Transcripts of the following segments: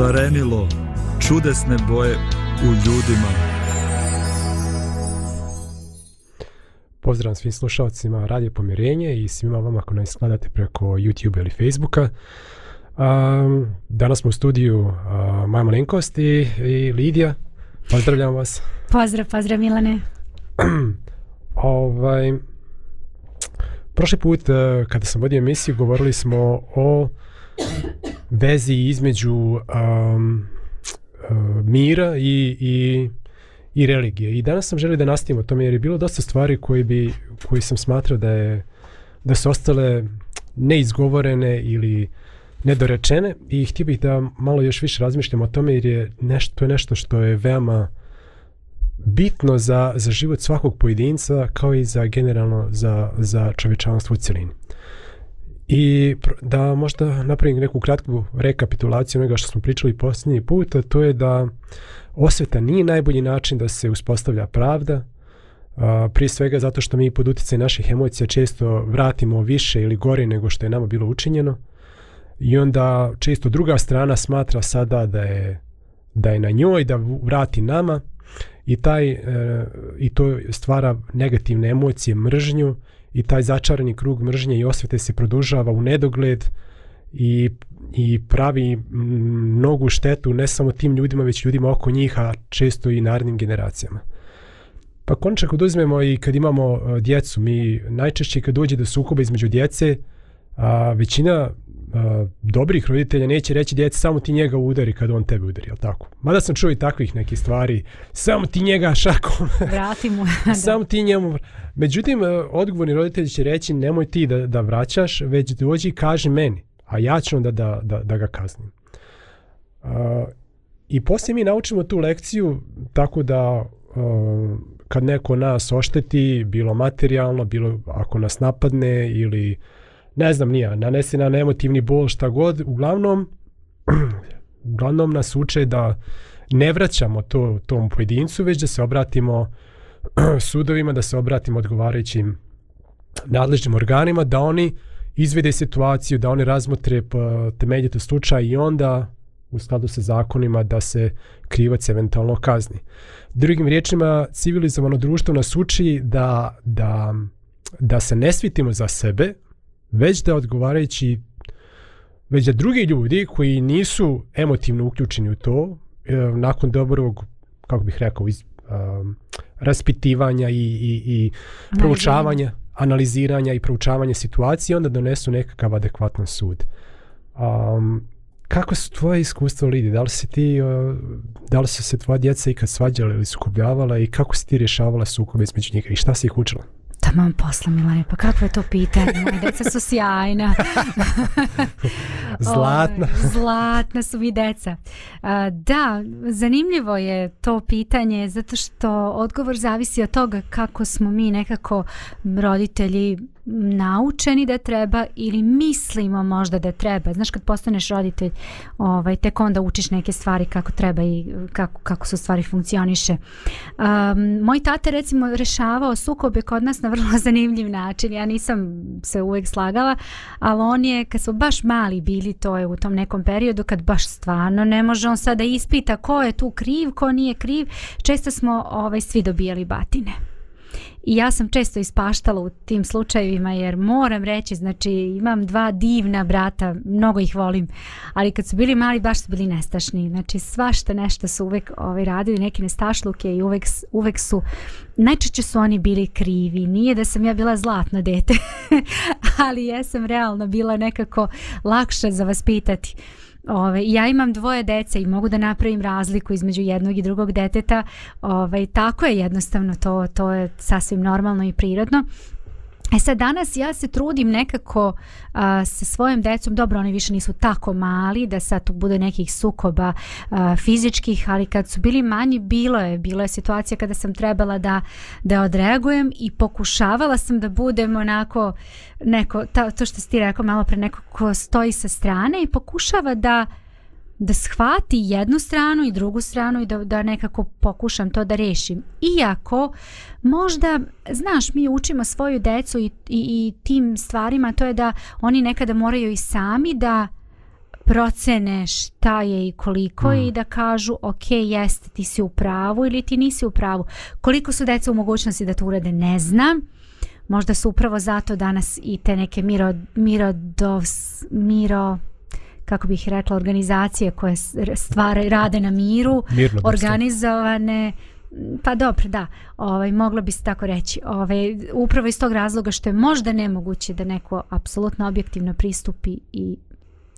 šarenilo čudesne boje u ljudima. Pozdrav svim slušalcima Radio Pomirenje i svima vama ako nas gledate preko YouTube ili Facebooka. Um, danas smo u studiju Maja Malenkost i, Lidija. Pozdravljam vas. Pozdrav, pozdrav Milane. ovaj, prošli put e, kada sam vodio emisiju govorili smo o vezi između um, uh, mira i, i, i religije. I danas sam želio da nastavimo o tome jer je bilo dosta stvari koji bi, koji sam smatrao da, je, da su ostale neizgovorene ili nedorečene i htio bih da malo još više razmišljam o tome jer je nešto, to je nešto što je veoma bitno za, za život svakog pojedinca kao i za generalno za, za čovječanstvo u cjelini i da možda napravim neku kratku rekapitulaciju onoga što smo pričali posljednji put, a to je da osveta nije najbolji način da se uspostavlja pravda, prije svega zato što mi pod utjecaj naših emocija često vratimo više ili gore nego što je nama bilo učinjeno i onda često druga strana smatra sada da je, da je na njoj, da vrati nama i, taj, e, i to stvara negativne emocije, mržnju i taj začarani krug mržnje i osvete se produžava u nedogled i, i pravi mnogu štetu ne samo tim ljudima, već ljudima oko njih, a često i narednim generacijama. Pa končak kad uzmemo i kad imamo e, djecu, mi najčešće kad dođe do sukoba između djece, većina dobrih roditelja neće reći djeci samo ti njega udari kad on tebe udari, jel tako? Mada sam čuo i takvih nekih stvari, samo ti njega šakom. Vrati mu. samo ti njemu. Međutim, e, odgovorni roditelji će reći nemoj ti da, da vraćaš, već dođi i kaži meni, a ja ću onda da, da, da ga kaznim. I poslije mi naučimo tu lekciju tako da e, kad neko nas ošteti, bilo materijalno, bilo ako nas napadne ili ne znam nija, nanesi na emotivni bol šta god, uglavnom uglavnom nas uče da ne vraćamo to tom pojedincu, već da se obratimo sudovima, da se obratimo odgovarajućim nadležnim organima, da oni izvede situaciju, da oni razmotre eh, temeljito slučaj i onda u skladu sa zakonima da se krivac eventualno kazni. Drugim riječima, civilizovano društvo nas uči da, da, da se ne svitimo za sebe, već da odgovarajući već da drugi ljudi koji nisu emotivno uključeni u to e, nakon dobrog kako bih rekao iz, um, raspitivanja i, i, i proučavanja analiziranja i proučavanja situacije onda donesu nekakav adekvatan sud um, kako su tvoje iskustvo lidi? Da li si ti, e, da li su se tvoja djeca ikad svađala ili sukobljavala i kako si ti rješavala sukobe između njega i šta si ih učila? Taman posla Milane, pa kakvo je to pitanje? Moje deca su sjajna. Ovaj, zlatna. zlatna su mi deca. Da, zanimljivo je to pitanje zato što odgovor zavisi od toga kako smo mi nekako roditelji naučeni da treba ili mislimo možda da treba. Znaš kad postaneš roditelj, ovaj, tek onda učiš neke stvari kako treba i kako, kako su stvari funkcioniše. Um, moj tata recimo rešavao sukobe kod nas na vrlo zanimljiv način. Ja nisam se uvek slagala, ali on je kad su baš mali bili, to je u tom nekom periodu kad baš stvarno ne može on sada ispita ko je tu kriv, ko nije kriv. Često smo ovaj, svi dobijali batine i ja sam često ispaštala u tim slučajevima jer moram reći, znači imam dva divna brata, mnogo ih volim, ali kad su bili mali baš su bili nestašni. Znači svašta nešto su uvek ovaj, radili, neke nestašluke i uvek, uvek su, najčešće su oni bili krivi. Nije da sam ja bila zlatna dete, ali jesam realno bila nekako lakša za vas pitati. Ove, ja imam dvoje dece i mogu da napravim razliku između jednog i drugog deteta. Ove, tako je jednostavno, to, to je sasvim normalno i prirodno. E sad danas ja se trudim nekako sa svojim decom, dobro oni više nisu tako mali da sad tu bude nekih sukoba fizičkih, ali kad su bili manji bilo je, bilo je situacija kada sam trebala da, da odreagujem i pokušavala sam da budem onako neko, ta, to što si ti rekao malo pre neko ko stoji sa strane i pokušava da da shvati jednu stranu i drugu stranu i da, da nekako pokušam to da rešim. Iako možda, znaš, mi učimo svoju decu i, i, i tim stvarima, to je da oni nekada moraju i sami da procene šta je i koliko mm. i da kažu ok, jeste, ti si u pravu ili ti nisi u pravu. Koliko su deca u mogućnosti da to urede ne znam. Možda su upravo zato danas i te neke miro, Miro miro kako bih rekla, organizacije koje stvare, rade na miru, Mirno organizovane, pa dobro, da, ovaj, moglo bi se tako reći. Ovaj, upravo iz tog razloga što je možda nemoguće da neko apsolutno objektivno pristupi i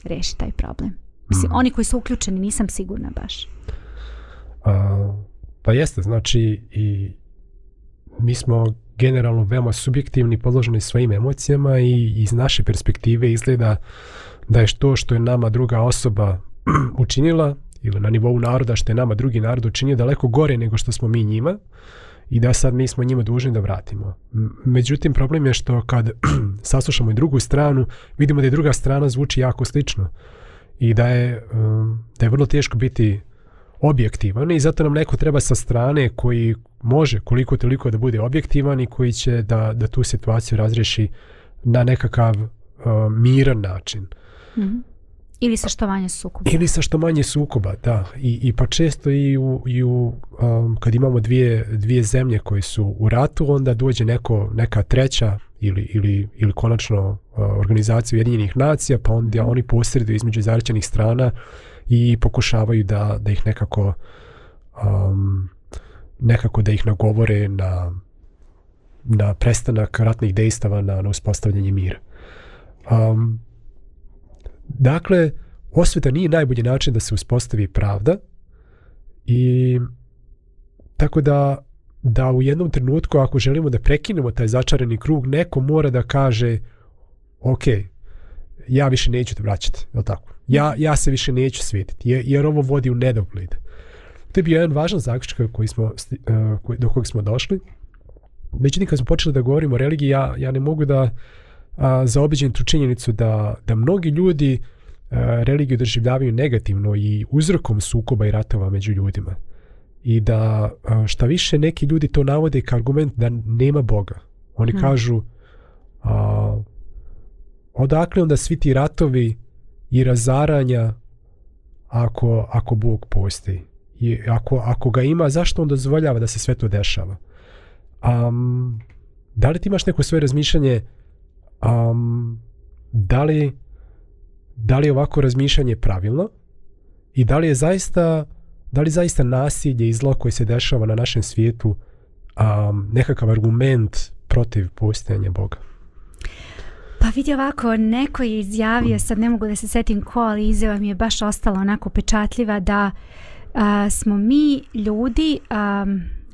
reši taj problem. Mislim, mhm. oni koji su uključeni, nisam sigurna baš. A, pa jeste, znači i mi smo generalno veoma subjektivni, podloženi svojim emocijama i iz naše perspektive izgleda da je to što je nama druga osoba učinila ili na nivou naroda što je nama drugi narod učinio daleko gore nego što smo mi njima i da sad mi smo njima dužni da vratimo. Međutim, problem je što kad saslušamo i drugu stranu, vidimo da je druga strana zvuči jako slično i da je, um, da je vrlo teško biti objektivan i zato nam neko treba sa strane koji može koliko toliko da bude objektivan i koji će da, da tu situaciju razriješi na nekakav uh, miran način. Mhm. Ili sa što manje sukoba. Ili sa što manje sukoba, da. I, i pa često i u, i u um, kad imamo dvije, dvije zemlje koje su u ratu, onda dođe neko, neka treća ili, ili, ili konačno uh, organizacija Ujedinjenih nacija, pa onda mhm. oni posreduju između zaraćenih strana i pokušavaju da, da ih nekako um, nekako da ih nagovore na, na prestanak ratnih dejstava na, na uspostavljanje mira. Um, Dakle, osveta nije najbolji način da se uspostavi pravda i tako da da u jednom trenutku ako želimo da prekinemo taj začarani krug, neko mora da kaže ok, ja više neću te vraćati, tako? Ja, mhm. ja se više neću svetiti, jer, jer ovo vodi u nedogled. To je bio jedan važan zaključak koji smo, eh, do kojeg smo došli. Međutim, kad smo počeli da govorimo o religiji, ja, ja ne mogu da zaobiđen tu činjenicu da, da mnogi ljudi religiju doživljavaju negativno i uzrokom sukoba i ratova među ljudima. I da šta više neki ljudi to navode kao argument da nema Boga. Oni hmm. kažu a, odakle onda svi ti ratovi i razaranja ako, ako Bog postoji. I ako, ako ga ima, zašto on dozvoljava da se sve to dešava? Um, da li ti imaš neko svoje razmišljanje um, da, li, je ovako razmišljanje pravilno i da li je zaista da li zaista nasilje i zlo koje se dešava na našem svijetu um, nekakav argument protiv postojanja Boga? Pa vidi ovako, neko je izjavio, sad ne mogu da se setim ko, ali izjava mi je baš ostala onako pečatljiva da smo mi ljudi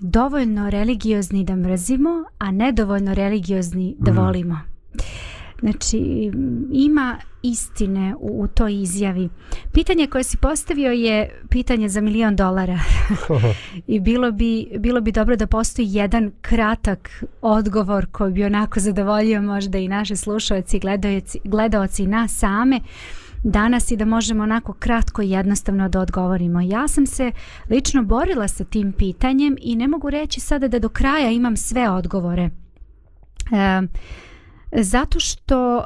dovoljno religiozni da mrzimo, a nedovoljno religiozni da mm. volimo. Znači, ima istine u, toj izjavi. Pitanje koje si postavio je pitanje za milion dolara. I bilo bi, bilo bi dobro da postoji jedan kratak odgovor koji bi onako zadovoljio možda i naše slušalci, gledaoci i nas same danas i da možemo onako kratko i jednostavno da odgovorimo. Ja sam se lično borila sa tim pitanjem i ne mogu reći sada da do kraja imam sve odgovore. Zato što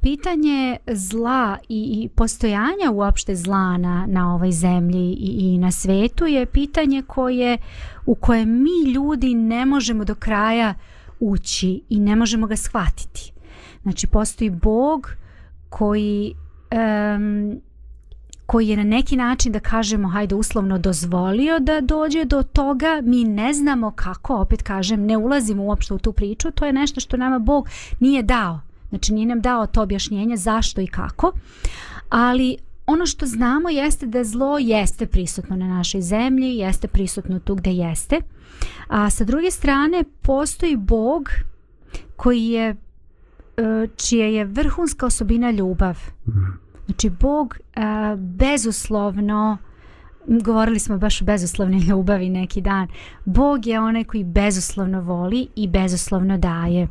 pitanje zla i, i postojanja uopšte zla na, na ovoj zemlji i, i na svetu je pitanje koje u koje mi ljudi ne možemo do kraja ući i ne možemo ga shvatiti. Znači postoji Bog koji koji je na neki način da kažemo hajde uslovno dozvolio da dođe do toga, mi ne znamo kako, opet kažem, ne ulazimo uopšte u tu priču, to je nešto što nama Bog nije dao. Znači nije nam dao to objašnjenje zašto i kako, ali ono što znamo jeste da zlo jeste prisutno na našoj zemlji, jeste prisutno tu gde jeste. A sa druge strane postoji Bog koji je e, čija je vrhunska osobina ljubav. Mhm. Znači Bog bezoslovno, bezuslovno govorili smo baš o bezuslovnoj ljubavi neki dan. Bog je onaj koji bezuslovno voli i bezuslovno daje.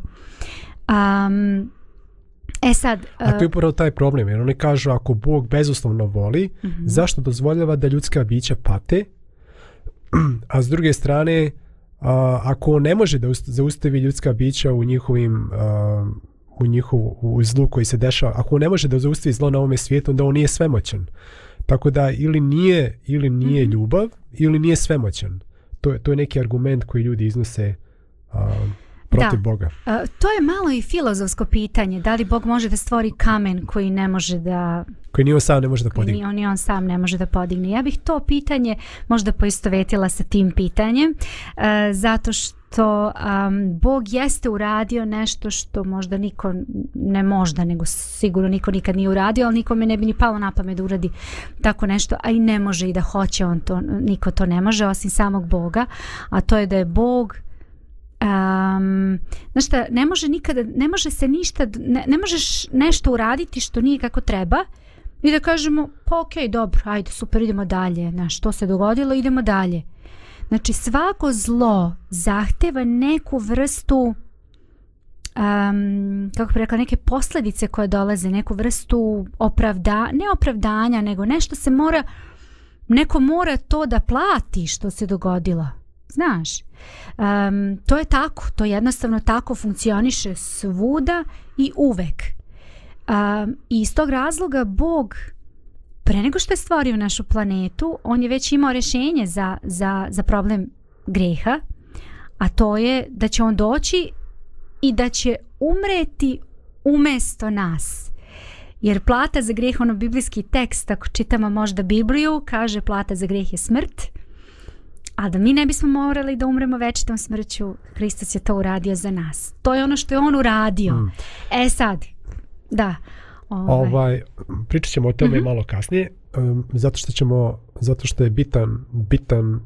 e sad... A to je upravo taj problem, jer oni kažu ako Bog bezuslovno voli, mhm. zašto dozvoljava da ljudska bića pate? A s druge strane, ako on ne može da zaustavi ljudska bića u njihovim u njihovu u zlu koji se dešava. Ako ne može da zaustavi zlo na ovome svijetu, onda on nije svemoćan. Tako da ili nije, ili nije mhm. ljubav, ili nije svemoćan. To je, to je neki argument koji ljudi iznose a, protiv Boga. to je malo i filozofsko pitanje. Da li Bog može da stvori kamen koji ne može da... Koji ni on sam ne može da podigne. on, on sam ne može da podigne. Ja bih to pitanje možda poistovetila sa tim pitanjem, e, zato što to um, Bog jeste uradio nešto što možda niko, ne možda, nego sigurno niko nikad nije uradio, ali nikome ne bi ni palo na pamet da uradi tako nešto, a i ne može i da hoće on to, niko to ne može osim samog Boga, a to je da je Bog Um, ne može nikada, ne može se ništa, ne, možeš nešto uraditi što nije kako treba i da kažemo, pa okay, dobro, ajde, super, idemo dalje, znaš, to se dogodilo, idemo dalje. Znači svako zlo zahteva neku vrstu um, kako bi rekla, neke posljedice koje dolaze, neku vrstu opravda, ne opravdanja, nego nešto se mora, neko mora to da plati što se dogodilo. Znaš, to je tako, to jednostavno tako funkcioniše svuda i uvek. I iz tog razloga Bog pre nego što je stvorio našu planetu, on je već imao rješenje za, za, za problem greha, a to je da će on doći i da će umreti Umesto nas. Jer plata za greh, ono biblijski tekst, ako čitamo možda Bibliju, kaže plata za greh je smrt, a da mi ne bismo morali da umremo večitom smrću, Hristos je to uradio za nas. To je ono što je on uradio. Mm. E sad, da, Ovaj. ovaj, pričat ćemo o tome mhm. malo kasnije, zato što ćemo, zato što je bitan, bitan,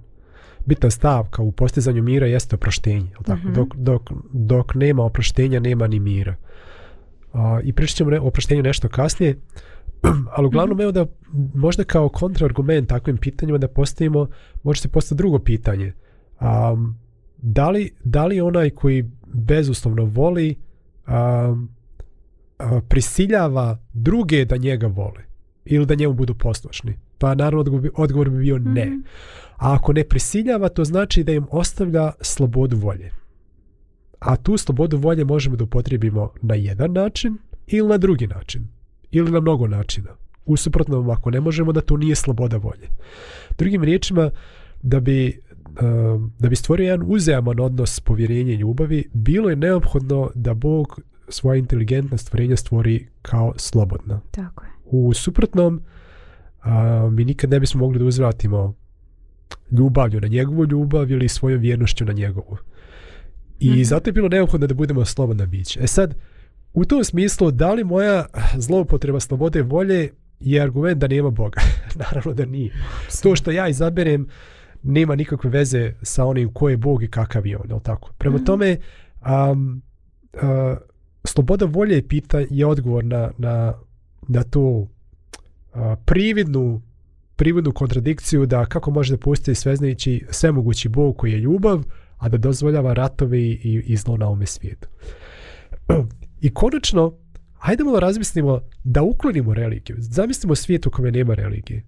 bitna stavka u postizanju mira jeste oproštenje. Tako? Mhm. Dok, dok, dok, nema oproštenja, nema ni mira. I pričat ćemo o oproštenju nešto kasnije, ali uglavnom mm evo da možda kao kontraargument takvim pitanjima da postavimo, može se postaviti drugo pitanje. Um, da, li, onaj koji bezuslovno voli prisiljava druge da njega vole ili da njemu budu poslušni? Pa naravno odgovor bi bio ne. Mhm. A ako ne prisiljava, to znači da im ostavlja slobodu volje. A tu slobodu volje možemo da upotrijebimo na jedan način ili na drugi način. Ili na mnogo načina. U ako ne možemo, da to nije sloboda volje. Drugim riječima, da bi, da bi stvorio jedan uzajaman odnos povjerenja i ljubavi, bilo je neophodno da Bog Svoja inteligentna stvorenja stvori kao slobodna. Tako je. U suprotnom, mi nikad ne bismo mogli da uzvratimo ljubavlju na njegovu ljubav ili svojom vjernošću na njegovu. I mhm. zato je bilo neophodno da budemo slobodna bića. E sad, u tom smislu, da li moja zloupotreba slobode volje je argument da nema Boga? Naravno da nije. To što ja izaberem nema nikakve veze sa onim ko je Bog i kakav je on, tako? Prema mhm. tome, um, sloboda volje je, pita, je odgovor na, na, na tu a, prividnu, prividnu kontradikciju da kako može da postoji sveznajući svemogući Bog koji je ljubav, a da dozvoljava ratovi i, zlo na ovome svijetu. I konačno, hajde malo razmislimo da uklonimo religiju. Zamislimo svijet u kome nema religije.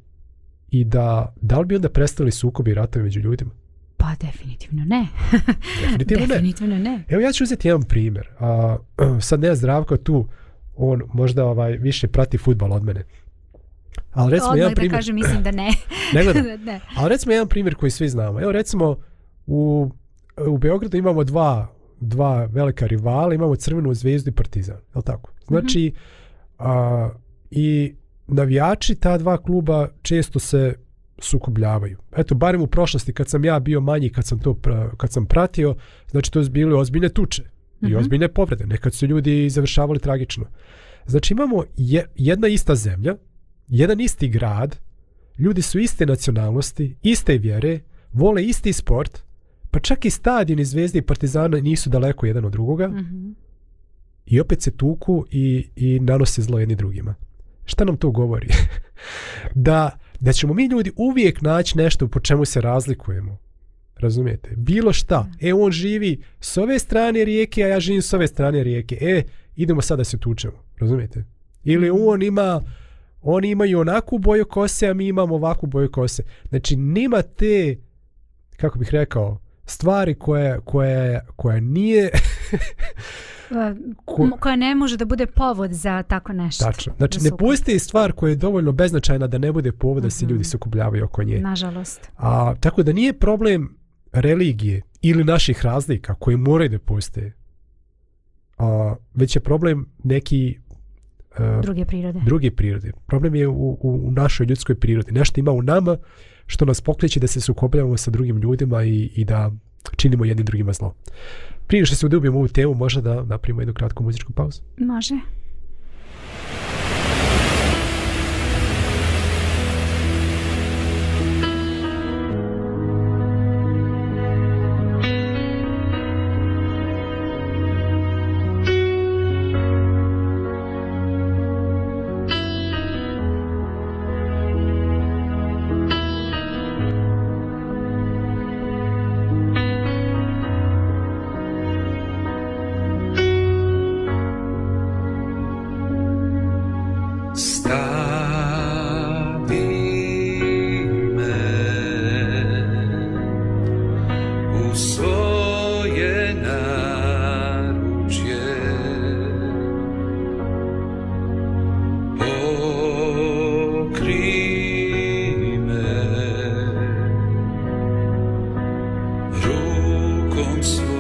I da, da li bi onda prestali sukobi i ratovi među ljudima? Pa definitivno ne. definitivno, ne. Evo ja ću uzeti jedan primjer. A, sad ne Zdravko tu, on možda ovaj, više prati futbal od mene. Ali recimo Odmah da kažem, mislim da ne. ne, Ali recimo jedan primjer koji svi znamo. Evo recimo u, u Beogradu imamo dva, dva velika rivala, imamo Crvenu zvezdu i Partizan. Je tako? Mhm. Znači, a, i navijači ta dva kluba često se sukobljavaju. Eto, barem u prošlosti kad sam ja bio manji, kad sam to kad sam pratio, znači to su bile ozbiljne tuče i mhm. ozbiljne povrede. Nekad su ljudi završavali tragično. Znači imamo je, jedna ista zemlja, jedan isti grad, ljudi su iste nacionalnosti, iste vjere, vole isti sport, pa čak i stadion i Zvezde i Partizana nisu daleko jedan od drugoga. Mhm. I opet se tuku i, i nanose zlo jedni drugima. Šta nam to govori? da da ćemo mi ljudi uvijek naći nešto po čemu se razlikujemo. Razumijete? Bilo šta. E, on živi s ove strane rijeke, a ja živim s ove strane rijeke. E, idemo sad da se tučemo. Razumijete? Ili mhm. on ima, oni imaju onakvu boju kose, a mi imamo ovakvu boju kose. Znači, nima te, kako bih rekao, stvari koje, koje, koje nije... koja ne može da bude povod za tako nešto. Tačno. Znači, ne pusti stvar koja je dovoljno beznačajna da ne bude povod da se ljudi mhm. sukobljavaju oko nje. Nažalost. A, tako da nije problem religije ili naših razlika koje moraju da postoje. A, već je problem neki e, druge prirode. Druge prirode. Problem je u, u, u našoj ljudskoj prirodi. Nešto ima u nama što nas pokreće da se sukobljavamo sa drugim ljudima i, i da činimo jednim drugima zlo. Prije što se udubimo u ovu temu, možda da napravimo jednu kratku muzičku pauzu? Može. como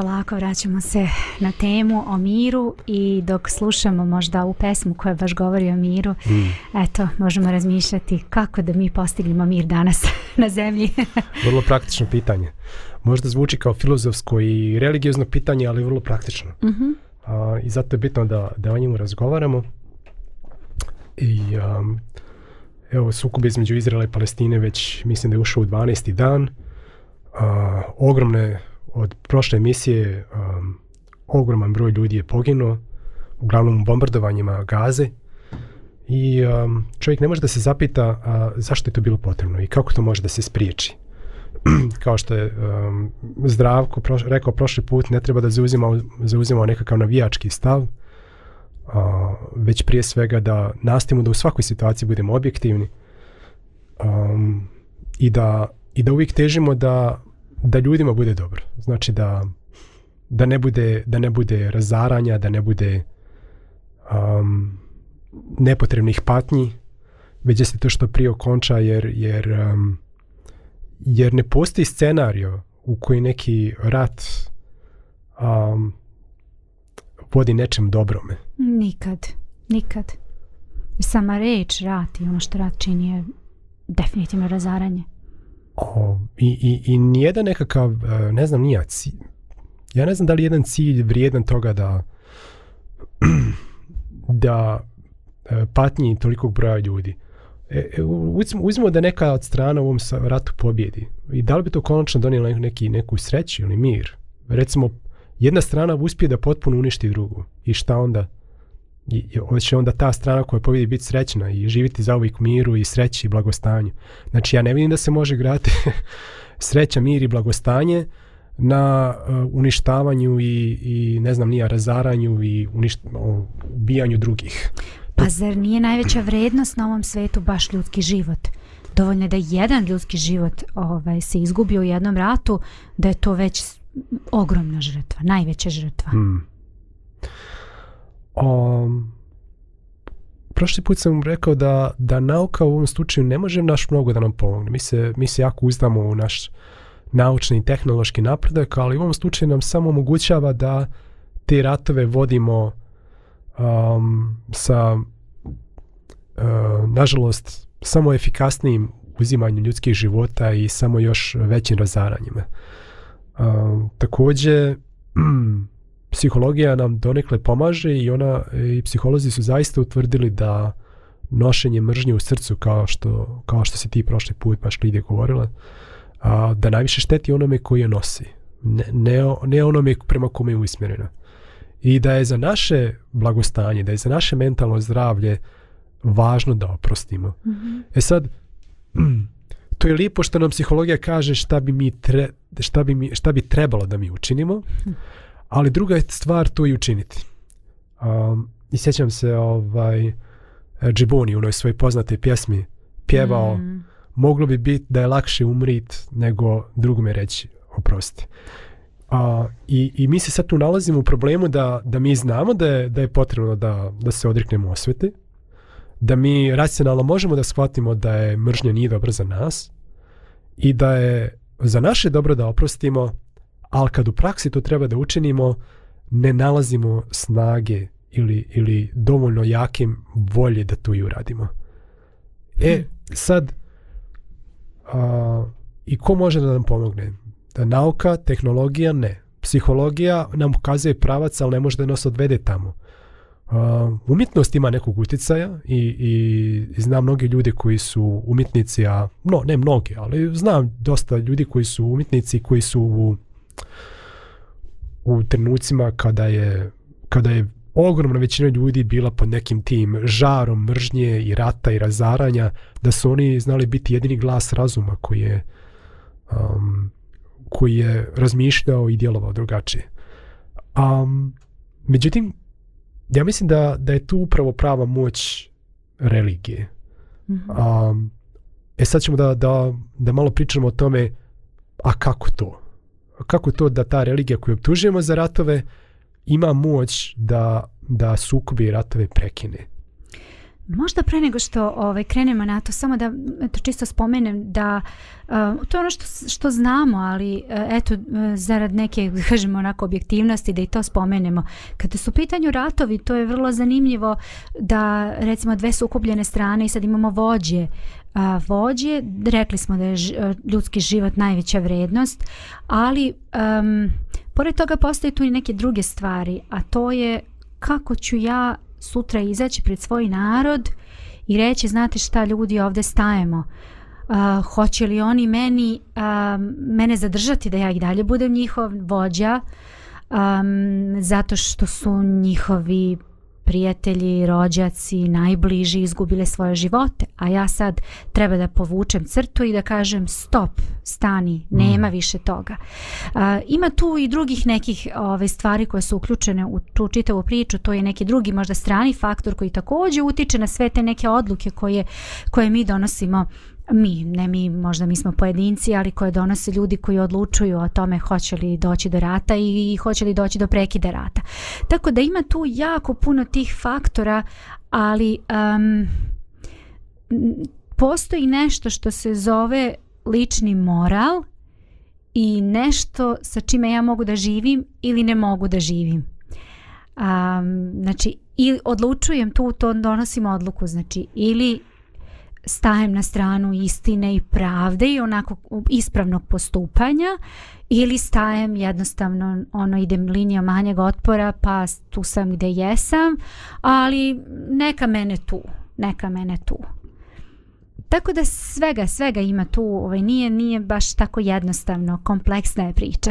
polako vraćamo se na temu o miru i dok slušamo možda u pesmu koja baš govori o miru, mm. eto, možemo razmišljati kako da mi postignemo mir danas na zemlji. Vrlo praktično pitanje. Možda zvuči kao filozofsko i religiozno pitanje, ali vrlo praktično. Mm a, I zato je bitno da, da o njemu razgovaramo. I um, evo, sukob između Izraela i Palestine već mislim da je ušao u 12. dan. A, ogromne od prošle emisije um, ogroman broj ljudi je poginuo, uglavnom u bombardovanjima Gaze i um, čovjek ne može da se zapita zašto je to bilo potrebno i kako to može da se spriječi. Kao što je um, Zdravko rekao prošli put, ne treba da zauzimao, zauzimao nekakav navijački stav, već prije svega da nastavimo da u svakoj situaciji budemo objektivni i, da, i da uvijek težimo da da ljudima bude dobro. Znači da, da, ne, bude, da ne bude razaranja, da ne bude um, nepotrebnih patnji, već da se to što prije okonča jer, jer, um, jer ne postoji scenario u koji neki rat um, vodi nečem dobrome. Nikad, nikad. Sama reč rat i ono što rat čini je definitivno razaranje i, i, I nijedan nekakav, e, ne znam, nija cilj. Ja ne znam da li jedan cilj vrijedan toga da da e, patnji tolikog broja ljudi. E, e uzmimo da neka od strana u ovom ratu pobjedi. I da li bi to konačno donijelo neki, neku sreću ili mir? Recimo, jedna strana uspije da potpuno uništi drugu. I šta onda? I, će onda ta strana koja povidi biti srećna i živiti zauvijek miru i sreći i blagostanju. Znači ja ne vidim da se može graditi sreća, mir i blagostanje na e, uništavanju i, i ne znam nija razaranju i uništ, ubijanju drugih. Pa zar nije najveća vrednost na ovom svetu baš ljudski život? Dovoljno je da jedan ljudski život ovaj, se izgubi u jednom ratu, da je to već ogromna žrtva, najveća žrtva. Hmm. Um, prošli put sam rekao da, da nauka u ovom slučaju ne može naš mnogo da nam pomogne. Mi se, mi se jako uzdamo u naš naučni i tehnološki napredak, ali u ovom slučaju nam samo omogućava da te ratove vodimo um, sa uh, nažalost samo efikasnijim uzimanjem ljudskih života i samo još većim razaranjima. Um, također, psihologija nam donekle pomaže i ona i psiholozi su zaista utvrdili da nošenje mržnje u srcu kao što, kao što si ti prošli put baš Lidija govorila da najviše šteti onome koji je nosi ne, ne, onome prema kome je usmjerena i da je za naše blagostanje da je za naše mentalno zdravlje važno da oprostimo mhm. e sad to je lijepo što nam psihologija kaže šta bi mi, šta bi mi šta bi trebalo da mi učinimo mhm ali druga je stvar to i učiniti. Um, I sjećam se ovaj Džiboni u onoj svojoj poznatoj pjesmi pjevao mm. moglo bi biti da je lakše umrit nego drugome reći oprosti. i, i, mi se sad tu nalazimo u problemu da, da mi znamo da je, da je potrebno da, da se odreknemo osvete, da mi racionalno možemo da shvatimo da je mržnja nije dobra za nas i da je za naše dobro da oprostimo, ali kad u praksi to treba da učinimo, ne nalazimo snage ili, ili dovoljno jakim volje da to i uradimo. E, mm. sad, i ko može da nam pomogne? Da nauka, tehnologija, ne. Psihologija nam ukazuje pravac, ali ne može da nas odvede tamo. umjetnost ima nekog utjecaja i, i, znam mnogi ljudi koji su umjetnici, a no, ne mnogi, ali znam dosta ljudi koji su umjetnici, koji su u u trenucima kada je, kada je ogromna većina ljudi bila pod nekim tim žarom mržnje i rata i razaranja, da su oni znali biti jedini glas razuma koji je, um, koji je razmišljao i djelovao drugačije. Um, međutim, ja mislim da, da je tu upravo prava moć religije. Mhm. e sad ćemo da, da, da malo pričamo o tome, a kako to? kako to da ta religija koju optužujemo za ratove ima moć da, da sukobi i ratove prekine? Možda pre nego što ovaj, krenemo na to, samo da to čisto spomenem da e, to je ono što, što znamo, ali e, eto e, zarad neke, kažemo onako objektivnosti da i to spomenemo. Kada su u pitanju ratovi, to je vrlo zanimljivo da recimo dve sukobljene strane i sad imamo vođe vođe. Rekli smo da je e, ljudski život najveća vrednost, ali um, pored toga postoje tu i neke druge stvari, a to je kako ću ja sutra izaći pred svoj narod i reći znate šta ljudi ovdje stajemo. hoće li oni meni mene zadržati da ja i dalje budem njihov vođa zato što su njihovi prijatelji, rođaci, najbliži izgubile svoje živote, a ja sad treba da povučem crtu i da kažem stop, stani, nema mm. više toga. ima tu i drugih nekih ove, stvari koje su uključene u tu čitavu priču, to je neki drugi možda strani faktor koji također utiče na sve te neke odluke koje, koje mi donosimo mi, ne mi, možda mi smo pojedinci, ali koje donose ljudi koji odlučuju o tome hoće li doći do rata i hoće li doći do prekida rata. Tako da ima tu jako puno tih faktora, ali postoji nešto što se zove lični moral i nešto sa čime ja mogu da živim ili ne mogu da živim. znači, i odlučujem tu, to donosim odluku, znači ili stajem na stranu istine i pravde i onako ispravnog postupanja ili stajem jednostavno ono idem linijom manjeg otpora pa tu sam gdje jesam ali neka mene tu neka mene tu tako da svega svega ima tu ovaj nije nije baš tako jednostavno kompleksna je priča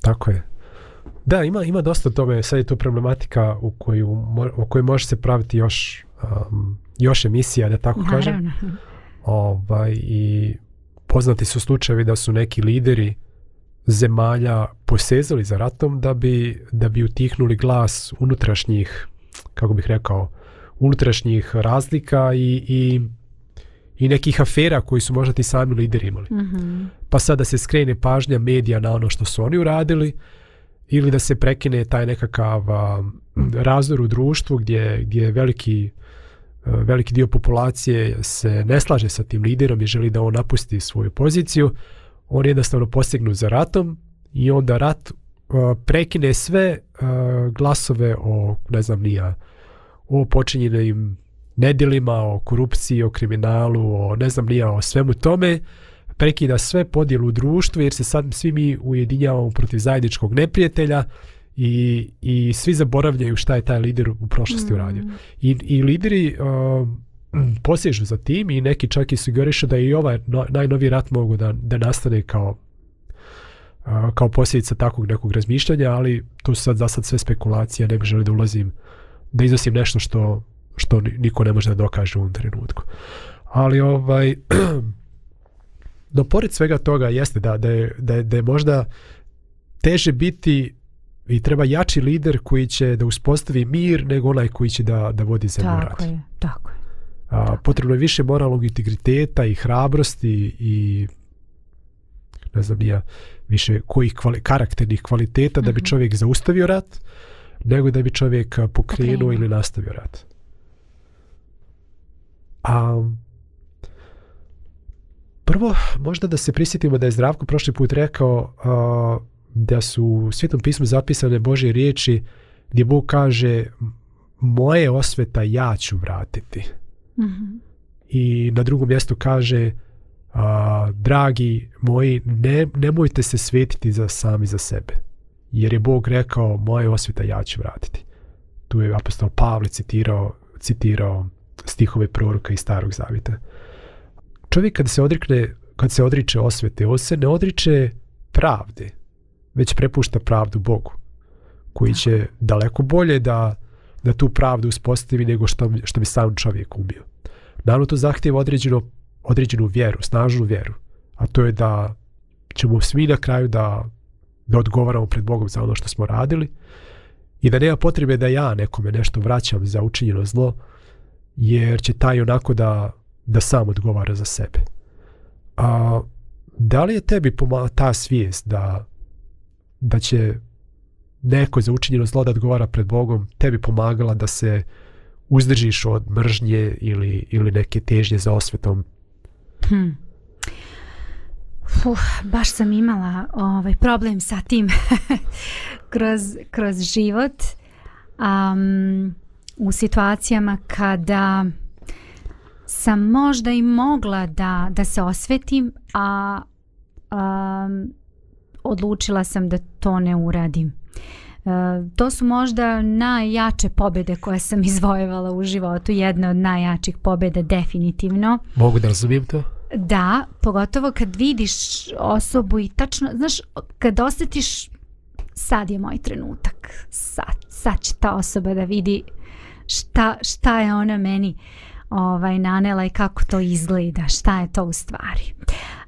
tako je da, ima, ima dosta tome, sad je to problematika u koju, u kojoj može se praviti još, um, još emisija, da tako Naravno. kažem. Ovaj, I poznati su slučajevi da su neki lideri zemalja posezali za ratom da bi, da bi utihnuli glas unutrašnjih, kako bih rekao, unutrašnjih razlika i, nekih afera koji su možda ti sami lideri imali. Mm -hmm. Pa sada se skrene pažnja medija na ono što su oni uradili, ili da se prekine taj nekakav a, razdor u društvu gdje, gdje veliki veliki dio populacije se ne slaže sa tim liderom i želi da on napusti svoju poziciju, on jednostavno postignu za ratom i onda rat prekine sve glasove o, ne znam nija, o počinjenim nedjelima, o korupciji, o kriminalu, o ne znam nija, o svemu tome prekida sve podjelu u društvu jer se sad svi mi ujedinjavamo protiv zajedničkog neprijatelja i, i svi zaboravljaju šta je taj lider u prošlosti mm. uradio. I, i lideri um, posježu za tim i neki čak i sugerišu da je i ovaj no, najnoviji rat mogu da, da nastane kao uh, kao posljedica takvog nekog razmišljanja, ali to su sad za sad sve spekulacije, ne bih želio da ulazim da iznosim nešto što, što niko ne može da dokaže u ovom trenutku. Ali ovaj No, pored svega toga jeste da, da, je, da, je, da je možda teže biti i treba jači lider koji će da uspostavi mir nego onaj koji će da, da vodi zemlju tako rad. Je, tako je. A, potrebno je više moralnog integriteta i hrabrosti i ne znam ja više kojih karakternih kvaliteta da bi mhm. čovjek zaustavio rat nego da bi čovjek pokrenuo ili nastavio rat. A Prvo, možda da se prisjetimo da je Zdravko prošli put rekao da su u Svetom pismu zapisane Božje riječi gdje Bog kaže moje osveta ja ću vratiti. Mhm. I na drugom mjestu kaže dragi moji, ne, nemojte se svetiti za sami za sebe. Jer je Bog rekao moje osveta ja ću vratiti. Tu je apostol Pavle citirao, citirao stihove proroka iz Starog Zavita čovjek kad se odrikne, kad se odriče osvete, on se ne odriče pravde, već prepušta pravdu Bogu, koji će daleko bolje da, da tu pravdu uspostavi nego što, što bi sam čovjek ubio. Naravno, to zahtjeva određeno, određenu vjeru, snažnu vjeru, a to je da ćemo svi na kraju da, da odgovaramo pred Bogom za ono što smo radili i da nema potrebe da ja nekome nešto vraćam za učinjeno zlo, jer će taj onako da da sam odgovara za sebe. A, da li je tebi ta svijest da, da će neko za učinjeno zlo da odgovara pred Bogom tebi pomagala da se uzdržiš od mržnje ili, ili neke težnje za osvetom? Hm. baš sam imala ovaj problem sa tim kroz, kroz život um, u situacijama kada sam možda i mogla da, da se osvetim, a odlučila sam da to ne uradim. E, to su možda najjače pobede koje sam izvojevala u životu, jedna od najjačih pobeda definitivno. Mogu da razumijem to? Da, pogotovo kad vidiš osobu i tačno, znaš, kad osjetiš sad je moj trenutak, sad, sad će ta osoba da vidi šta, šta je ona meni ovaj, nanela i kako to izgleda, šta je to u stvari.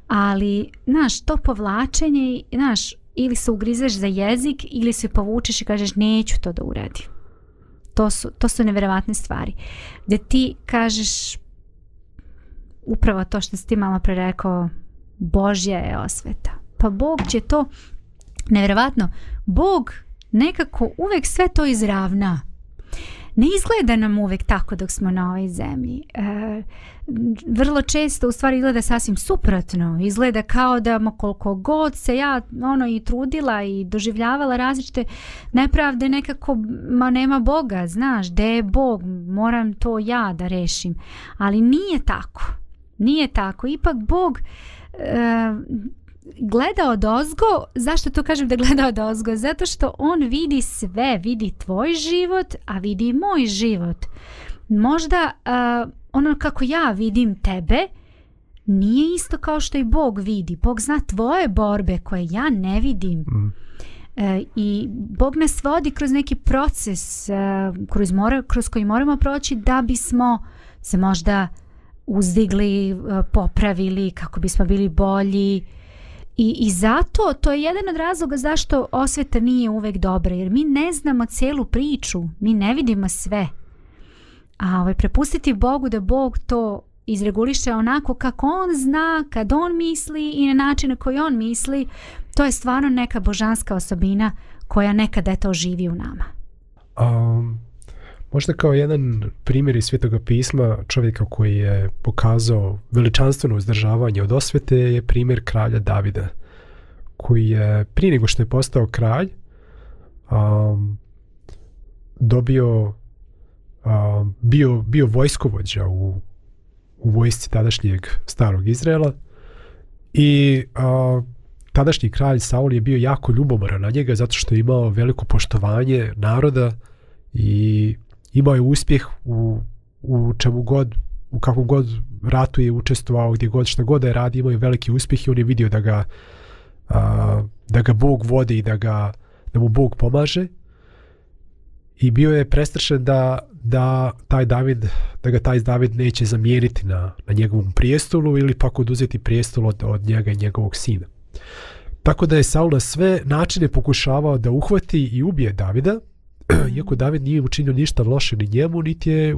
Ali, znaš, to povlačenje, znaš, ili se ugrizeš za jezik ili se povučeš i kažeš neću to da uradi To su, to su stvari. Gdje ti kažeš upravo to što si ti malo pre rekao, Božja je osveta. Pa Bog će to, nevjerovatno, Bog nekako uvek sve to izravna ne izgleda nam uvijek tako dok smo na ovoj zemlji. E, vrlo često u stvari izgleda sasvim suprotno. Izgleda kao da koliko god se ja ono i trudila i doživljavala različite nepravde nekako ma nema Boga, znaš, da je Bog, moram to ja da rešim. Ali nije tako. Nije tako. Ipak Bog e, gleda od ozgo, zašto to kažem da gleda od ozgo? Zato što on vidi sve, vidi tvoj život, a vidi i moj život. Možda ono kako ja vidim tebe nije isto kao što i Bog vidi. Bog zna tvoje borbe koje ja ne vidim. Mhm. E, I Bog nas vodi kroz neki proces e, kroz, kroz koji moramo proći da bismo se možda uzdigli, e, popravili, kako bismo bili bolji i, I zato to je jedan od razloga zašto osveta nije uvek dobra, jer mi ne znamo cijelu priču, mi ne vidimo sve. A ovaj, prepustiti Bogu da Bog to izreguliše onako kako on zna, kad on misli i na način na koji on misli, to je stvarno neka božanska osobina koja je to živi u nama. Možda kao jedan primjer iz Svjetoga pisma čovjeka koji je pokazao veličanstveno uzdržavanje od osvete je primjer kralja Davida koji je prije nego što je postao kralj dobio um, bio, bio vojskovođa u, u vojsci tadašnjeg starog Izraela i tadašnji kralj Saul je bio jako ljubomoran na njega zato što je imao veliko poštovanje naroda i imao je uspjeh u, u čemu god, u kakvom god ratu je učestvovao, gdje god šta god je radio, imao je veliki uspjeh i on je vidio da ga, da ga Bog vodi i da, ga, da mu Bog pomaže. I bio je prestršen da, da, taj David, da ga taj David neće zamijeniti na, na njegovom prijestolu ili pak oduzeti prijestol od, od njega i njegovog sina. Tako da je Saul na sve načine pokušavao da uhvati i ubije Davida, iako David nije učinio ništa loše ni njemu, niti je,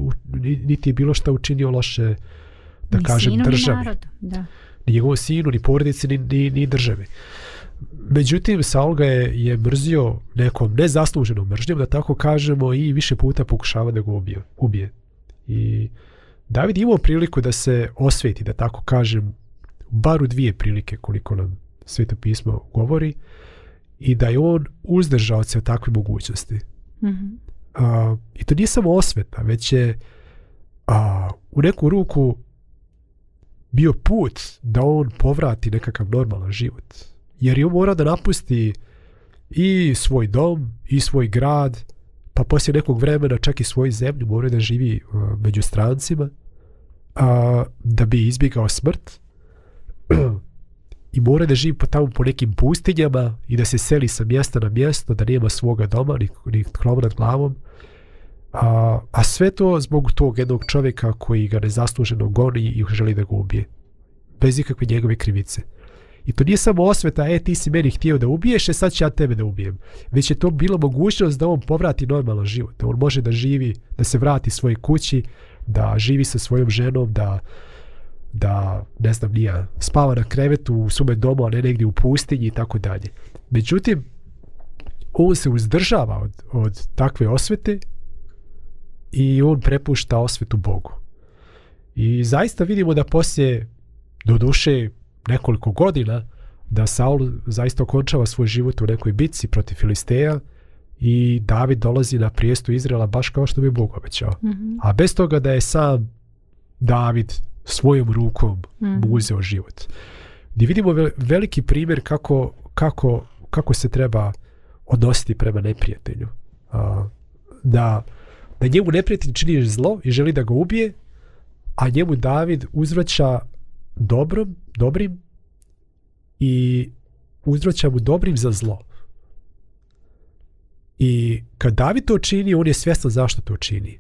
niti bilo šta učinio loše, da ni kažem, sinu, državi. Ni, narodu, ni njegovom sinu, ni porodici, ni, ni, državi. Međutim, Saul ga je, je mrzio nekom nezasluženom mržnjom, da tako kažemo, i više puta pokušava da ga ubije. ubije. I David imao priliku da se osveti, da tako kažem, bar u dvije prilike koliko nam sveto pismo govori i da je on uzdržao se od takve mogućnosti. Uh, I to nije samo osveta, već je a, u neku ruku bio put da on povrati nekakav normalan život. Jer je on morao da napusti i svoj dom, i svoj grad, pa poslije nekog vremena čak i svoju zemlju morao da živi uh, među strancima, a, da bi izbjegao smrt. i mora da živi po tamo po nekim pustinjama i da se seli sa mjesta na mjesto, da nema svoga doma, ni, ni nad glavom. A, a sve to zbog tog jednog čovjeka koji ga nezasluženo goni i želi da ga ubije. Bez ikakve njegove krivice. I to nije samo osveta, e ti si meni htio da ubiješ, e sad ću ja tebe da ubijem. Već je to bila mogućnost da on povrati normalan život. Da on može da živi, da se vrati svojoj kući, da živi sa svojom ženom, da da, ne znam, nija spava na krevetu u sume domu, a ne negdje u pustinji i tako dalje. Međutim, on se uzdržava od, od takve osvete i on prepušta osvetu Bogu. I zaista vidimo da poslije, do duše, nekoliko godina, da Saul zaista okončava svoj život u nekoj bitci protiv Filisteja i David dolazi na prijestu Izraela baš kao što bi Bog obećao. Mhm. A bez toga da je sam David svojom rukom mu mhm. uzeo život. Gdje vidimo veliki primjer kako, kako, kako se treba odnositi prema neprijatelju. da, da njemu neprijatelj čini zlo i želi da ga ubije, a njemu David uzvraća dobrom, dobrim i uzvraća mu dobrim za zlo. I kad David to čini, on je svjestan zašto to čini.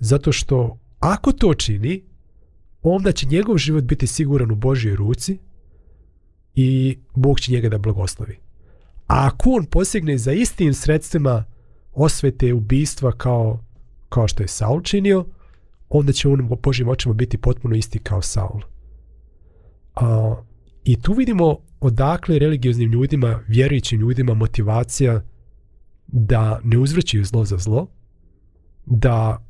Zato što ako to čini, onda će njegov život biti siguran u Božjoj ruci i Bog će njega da blagoslovi. A ako on posegne za istim sredstvima osvete ubistva kao, kao što je Saul činio, onda će on u Božjim očima biti potpuno isti kao Saul. A, I tu vidimo odakle religioznim ljudima, vjerujućim ljudima motivacija da ne uzvrćuju zlo za zlo, da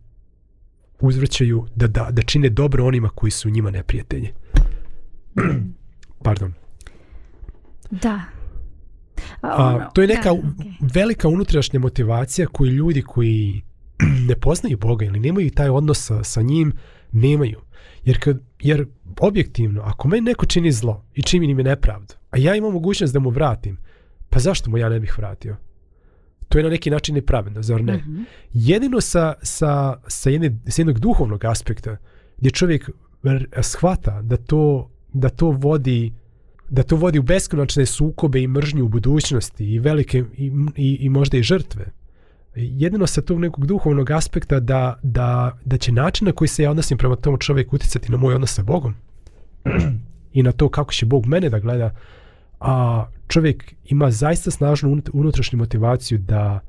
uzvraćaju da, da, da čine dobro onima koji su njima neprijatelji. Pardon. Da. A, ono, to je neka velika unutrašnja motivacija koju ljudi koji ne poznaju Boga ili nemaju taj odnos sa, njim, nemaju. Jer, kad, jer objektivno, ako me neko čini zlo i čini mi nepravdu, a ja imam mogućnost da mu vratim, pa zašto mu ja ne bih vratio? to je na neki način nepravedno, zar ne? Mhm. Jedino sa, sa, sa, jednog duhovnog aspekta, gdje čovjek shvata da to, da to vodi da to vodi u beskonačne sukobe i mržnju u budućnosti i velike i, i, i možda i žrtve. Jedino sa tog nekog duhovnog aspekta da, da, da će način na koji se ja odnosim prema tom čovjeku utjecati na moj odnos sa Bogom i na to kako će Bog mene da gleda a čovjek ima zaista snažnu unutrašnju motivaciju da,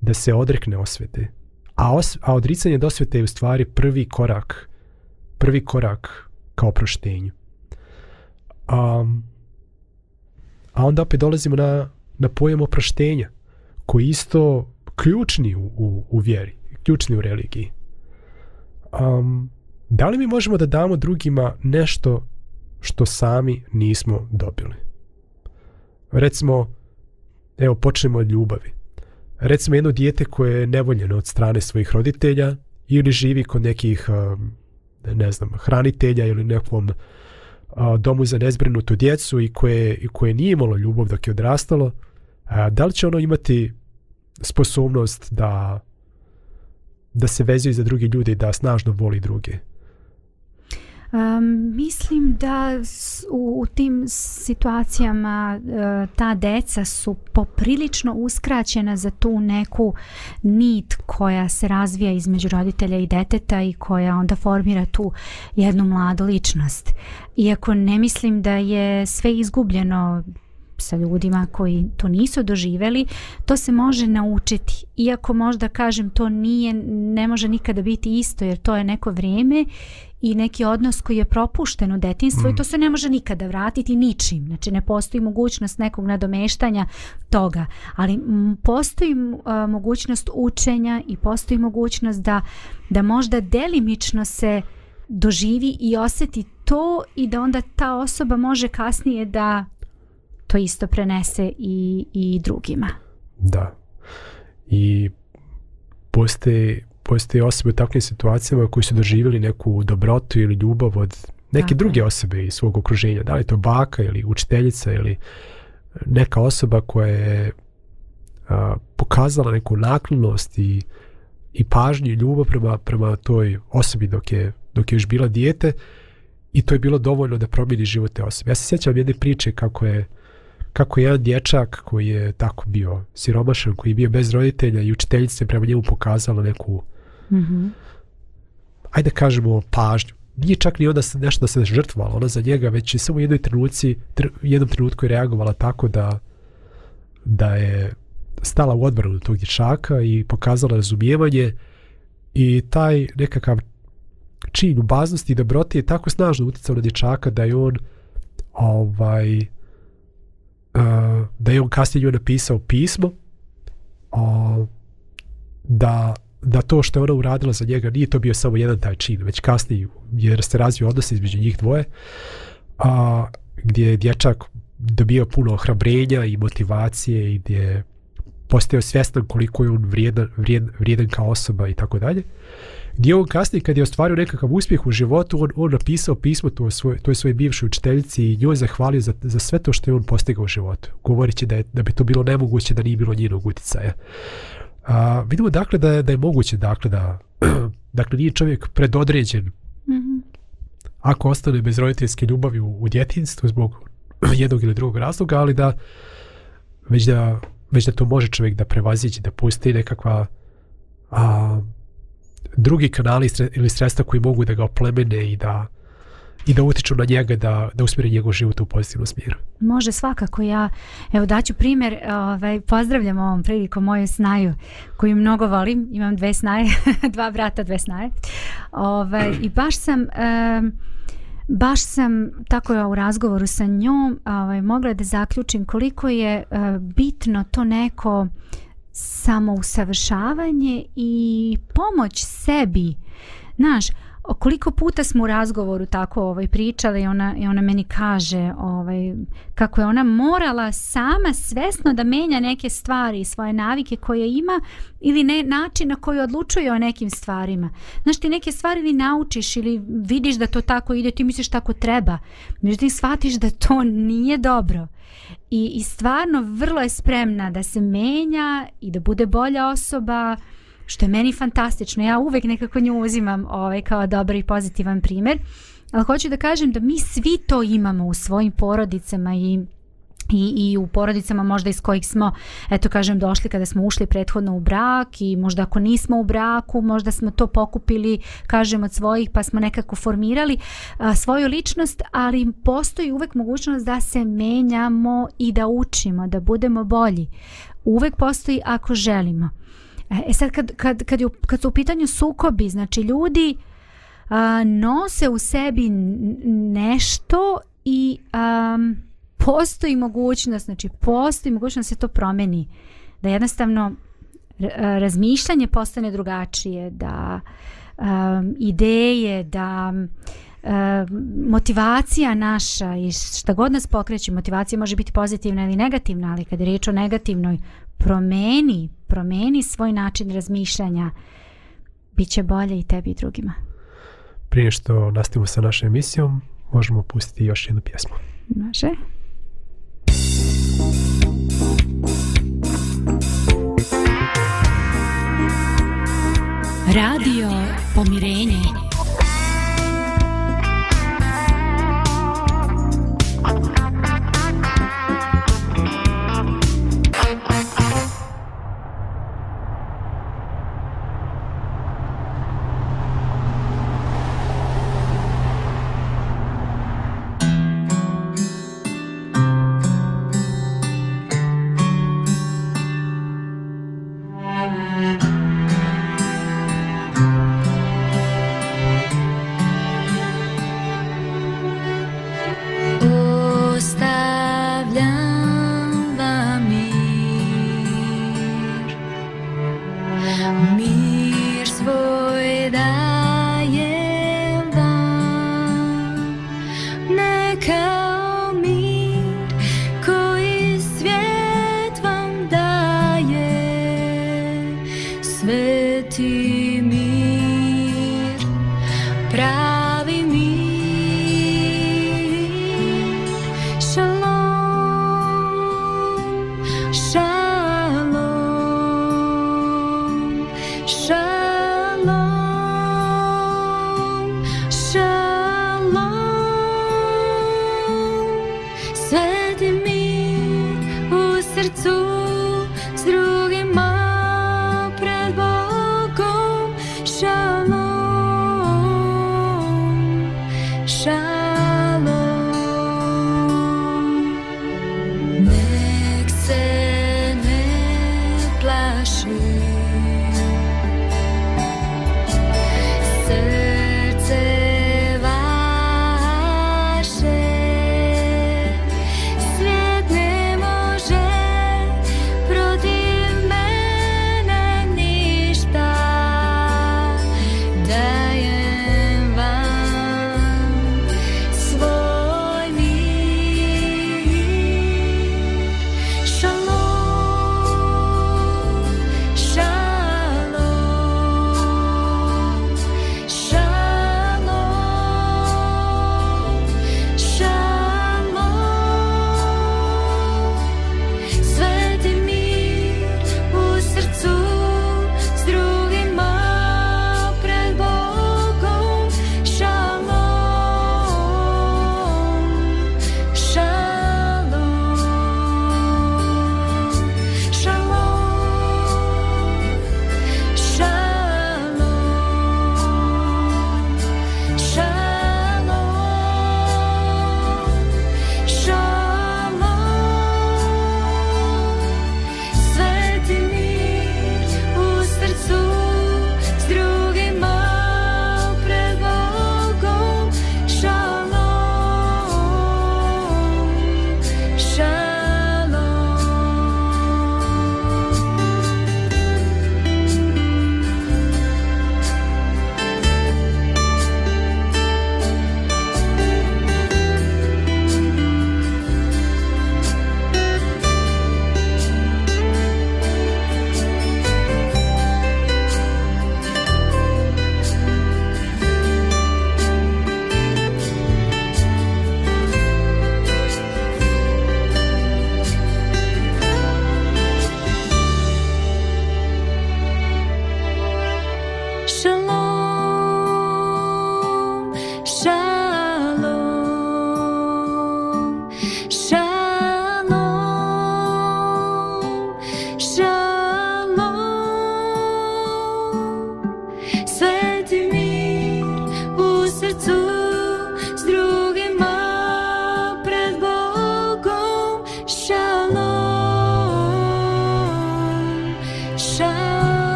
da se odrekne osvete. A, a odricanje od osvete je u stvari prvi korak, prvi korak kao oproštenju Um, a onda opet dolazimo na, na pojam oproštenja, koji je isto ključni u, u, u vjeri, ključni u religiji. Um, da li mi možemo da damo drugima nešto što sami nismo dobili? Recimo, evo počnemo od ljubavi. Recimo jedno dijete koje je nevoljeno od strane svojih roditelja ili živi kod nekih, um, ne znam, hranitelja ili nekom domu za nezbrinutu djecu i koje, koje nije imalo ljubav dok je odrastalo, da li će ono imati sposobnost da, da se vezuje za druge ljude i da snažno voli druge? mislim da u, tim situacijama e, ta deca su poprilično uskraćena za tu neku nit koja se razvija između roditelja i deteta i koja onda formira tu jednu mladu ličnost. Iako ne mislim da je sve izgubljeno sa ljudima koji to nisu doživeli, to se može naučiti. Iako možda kažem to nije, ne može nikada biti isto jer to je neko vrijeme i neki odnos koji je propušten u detinstvu i to mm. se ne može nikada vratiti ničim. Znači ne postoji mogućnost nekog nadomeštanja toga, ali postoji mogućnost učenja i postoji mogućnost da, da možda delimično se doživi i osjeti to i da onda ta osoba može kasnije da to isto prenese i, i drugima. Da. I postoje osobe u takvim situacijama koji su doživjeli neku dobrotu ili ljubav od neke druge osobe iz svog okruženja. Da li je to baka ili učiteljica ili e, neka osoba koja je pokazala neku naklonost i, i pažnju i ljubav prema, prema toj osobi dok je, dok je još bila dijete i to je bilo dovoljno da promijeni život te osobe. Ja se sjećam jedne priče kako je kako je jedan dječak koji je tako bio siromašan, koji je bio bez roditelja i je prema njemu pokazala neku hmm Ajde kažemo pažnju. Nije čak ni onda nešto da se žrtvala ona za njega, već je samo u jednoj trenuci, tr, jednom trenutku je reagovala tako da, da je stala u odbranu tog dječaka i pokazala razumijevanje i taj nekakav čin baznosti i dobroti je tako snažno utjecao na dječaka da je on ovaj e, da je on kasnije njoj napisao pismo da da to što je ona uradila za njega nije to bio samo jedan taj čin, već kasnije jer se razvio odnos između njih dvoje, a, gdje je dječak dobio puno ohrabrenja i motivacije i gdje je postao svjestan koliko je on vrijedan, kao osoba i tako dalje. Gdje on kasnije kad je ostvario nekakav uspjeh u životu, on, on napisao pismo toj svoj, svojoj bivšoj učiteljici i njoj zahvalio za, za sve to što je on postigao u životu, govoreći da, da bi to bilo nemoguće da nije bilo njenog utjecaja. A, vidimo dakle da je, da je moguće dakle da dakle nije čovjek predodređen mhm. ako ostane bez roditeljske ljubavi u, u djetinstvu zbog jednog ili drugog razloga, ali da već da, već da to može čovjek da prevaziđe, da pusti nekakva a, drugi kanali ili sredstva koji mogu da ga oplemene i da i da utiču na njega da, da njegov život u pozitivnu smjeru. Može svakako ja, evo daću primjer, ovaj, pozdravljam ovom prilikom moju snaju koju mnogo volim, imam dve snaje, dva brata, dve snaje ovaj, i baš sam... baš sam tako u razgovoru sa njom ovaj, mogla da zaključim koliko je eh, bitno to neko samousavršavanje i pomoć sebi. Znaš, koliko puta smo u razgovoru tako ovaj, pričali i ona, i ona meni kaže ovaj, kako je ona morala sama svesno da menja neke stvari, svoje navike koje ima ili ne, način na koji odlučuje o nekim stvarima. Znaš ti neke stvari ili naučiš ili vidiš da to tako ide, ti misliš tako treba. Međutim shvatiš da to nije dobro. I, I stvarno vrlo je spremna da se menja i da bude bolja osoba, što je meni fantastično. Ja uvek nekako nju uzimam ovaj, kao dobar i pozitivan primjer. Ali hoću da kažem da mi svi to imamo u svojim porodicama i i, i u porodicama možda iz kojih smo, eto kažem, došli kada smo ušli prethodno u brak i možda ako nismo u braku, možda smo to pokupili, kažem, od svojih pa smo nekako formirali svoju ličnost, ali postoji uvek mogućnost da se menjamo i da učimo, da budemo bolji. Uvek postoji ako želimo. E, e sad kad, kad, kad, kad su u pitanju sukobi, znači ljudi nose u sebi nešto i postoji mogućnost, znači postoji mogućnost da se to promeni. Da jednostavno razmišljanje postane drugačije, da ideje, da motivacija naša i šta god nas pokreće, motivacija može biti pozitivna ili negativna, ali kad je riječ o negativnoj, promeni, promeni svoj način razmišljanja, bit će bolje i tebi i drugima. Prije što nastavimo sa našom emisijom, možemo pustiti još jednu pjesmu. Može. Radio Pomirenje.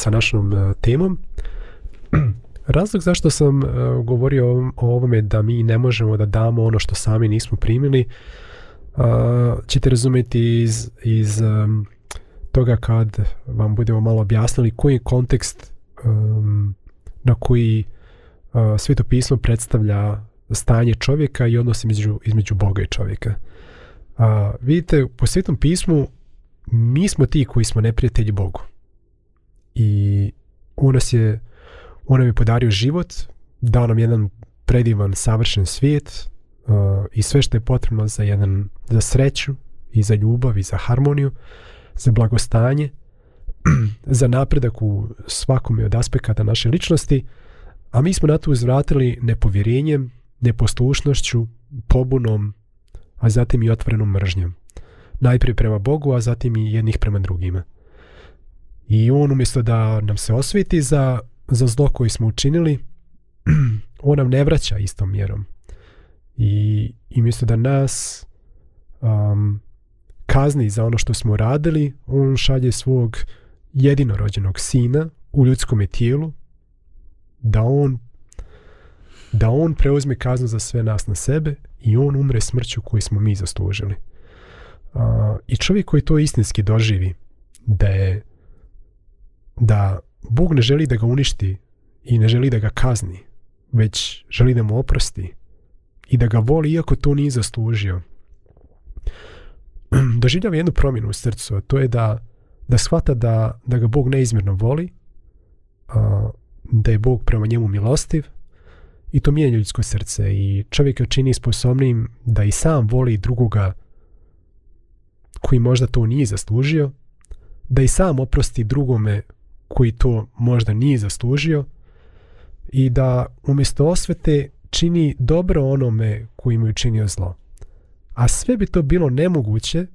sa našom e, temom. Razlog zašto sam e, govorio o ovome da mi ne možemo da damo ono što sami nismo primili ćete razumjeti iz, iz toga kad vam budemo malo objasnili koji je kontekst na koji e, sveto pismo predstavlja stanje čovjeka i odnos između, između Boga i čovjeka. vidite, po svetom pismu mi smo ti koji smo neprijatelji Bogu i on nas je, on nam je podario život, dao nam jedan predivan, savršen svijet uh, i sve što je potrebno za jedan, za sreću i za ljubav i za harmoniju, za blagostanje, za napredak u svakom od aspekata naše ličnosti, a mi smo na to uzvratili nepovjerenjem, neposlušnošću, pobunom, a zatim i otvorenom mržnjom. Najprije prema Bogu, a zatim i jednih prema drugima. I on umjesto da nam se osviti za, za zlo koji smo učinili, on nam ne vraća istom mjerom. I, i umjesto da nas um, kazni za ono što smo radili, on šalje svog jedinorođenog sina u ljudskom tijelu da on da on preuzme kaznu za sve nas na sebe i on umre smrću koju smo mi zaslužili. I čovjek koji to istinski doživi, da je da Bog ne želi da ga uništi i ne želi da ga kazni, već želi da mu oprosti i da ga voli iako to nije zaslužio. Doživljava jednu promjenu u srcu, a to je da, da shvata da, da ga Bog neizmjerno voli, da je Bog prema njemu milostiv i to mijenja ljudsko srce i joj čini sposobnim da i sam voli drugoga koji možda to nije zaslužio, da i sam oprosti drugome koji to možda nije zaslužio i da umjesto osvete čini dobro onome koji mu je činio zlo. A sve bi to bilo nemoguće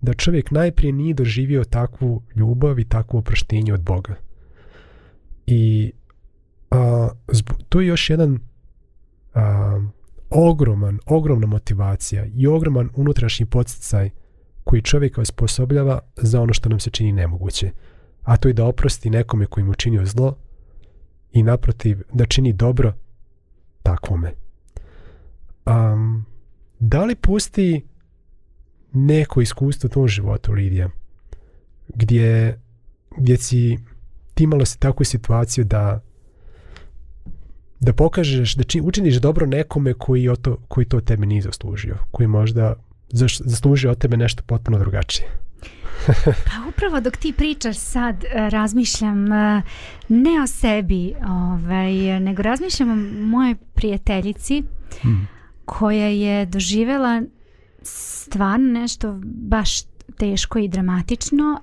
da čovjek najprije nije doživio takvu ljubav i takvo oproštenje od Boga. I a, tu je još jedan ogroman, ogromna motivacija i ogroman unutrašnji podsticaj koji čovjeka osposobljava za ono što nam se čini nemoguće a to je da oprosti nekome koji mu činio zlo i naprotiv da čini dobro takvome. Um, da li pusti neko iskustvo u tom životu, Lidija, gdje, gdje si ti imala si takvu situaciju da da pokažeš, da učiniš dobro nekome koji, to, koji to tebe nije zaslužio, koji možda zaslužio od tebe nešto potpuno drugačije pa upravo dok ti pričaš sad e, razmišljam e, ne o sebi, ovaj, nego razmišljam o mojoj prijateljici mhm. koja je doživjela stvarno nešto baš teško i dramatično.